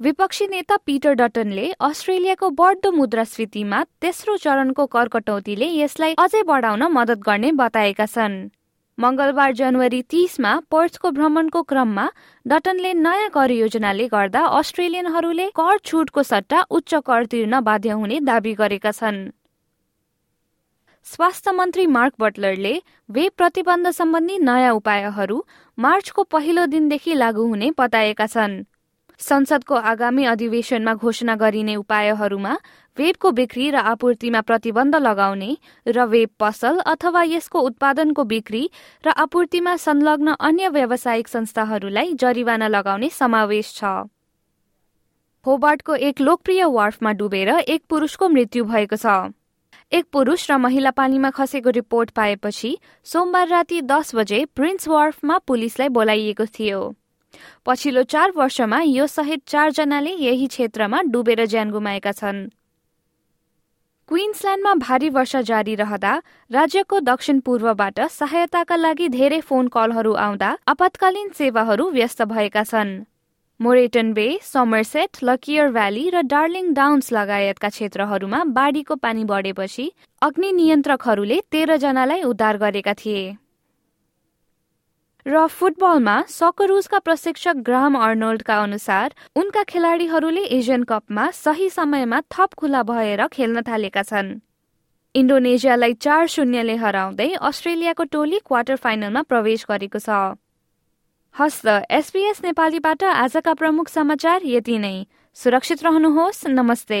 विपक्षी नेता पिटर डटनले अस्ट्रेलियाको बढ्दो मुद्रास्फीतिमा तेस्रो चरणको कर कटौतीले यसलाई अझै बढाउन मद्दत गर्ने बताएका छन्। मंगलबार जनवरी तीसमा पर्चको भ्रमणको क्रममा डटनले नयाँ कर योजनाले गर्दा अस्ट्रेलियनहरूले कर छुटको सट्टा उच्च कर तिर्न बाध्य हुने दावी गरेका छन्। स्वास्थ्य मन्त्री मार्क बटलरले वेब प्रतिबन्ध सम्बन्धी नयाँ उपायहरू मार्चको पहिलो दिनदेखि लागू हुने बताएका छन्। संसदको आगामी अधिवेशनमा घोषणा गरिने उपायहरूमा वेबको बिक्री र आपूर्तिमा प्रतिबन्ध लगाउने र वेब पसल अथवा यसको उत्पादनको बिक्री र आपूर्तिमा संलग्न अन्य व्यावसायिक संस्थाहरूलाई जरिवाना लगाउने समावेश छ। होबार्टको एक लोकप्रिय वार्फमा डुबेर एक पुरुषको मृत्यु भएको छ। एक पुरुष र महिला पानीमा खसेको रिपोर्ट पाएपछि सोमबार राति दस बजे प्रिन्स वार्फमा पुलिसलाई बोलाइएको थियो। पछिल्लो चार वर्षमा यो सहित चारजनाले यही क्षेत्रमा डुबेर ज्यान गुमाएका छन्। क्विन्सल्याण्डमा भारी वर्षा जारी रहँदा राज्यको दक्षिण पूर्वबाट सहायताका लागि धेरै फोन कलहरू आउँदा आपतकालीन सेवाहरू व्यस्त भएका छन्। Moreton Bay Somerset Lockyer Valley र डार्लिङ डाउन्स लगायतका क्षेत्रहरूमा बाढीको पानी बढेपछि अग्नि नियन्त्रकहरूले तेह्रजनालाई उद्धार गरेका थिए। र फुटबलमा सकरुजका प्रशिक्षक ग्राहम अर्नोल्डका अनुसार उनका खेलाडीहरूले एसियन कपमा सही समयमा थप खुला भएर खेल्न थालेका छन्। इन्डोनेसियालाई चार शून्यले हराउँदै अस्ट्रेलियाको टोली क्वार्टर फाइनलमा प्रवेश गरेको छ। हस्त एसपीएस नेपालीबाट आजका प्रमुख समाचार यति नै। सुरक्षित रहनुहोस्। नमस्ते।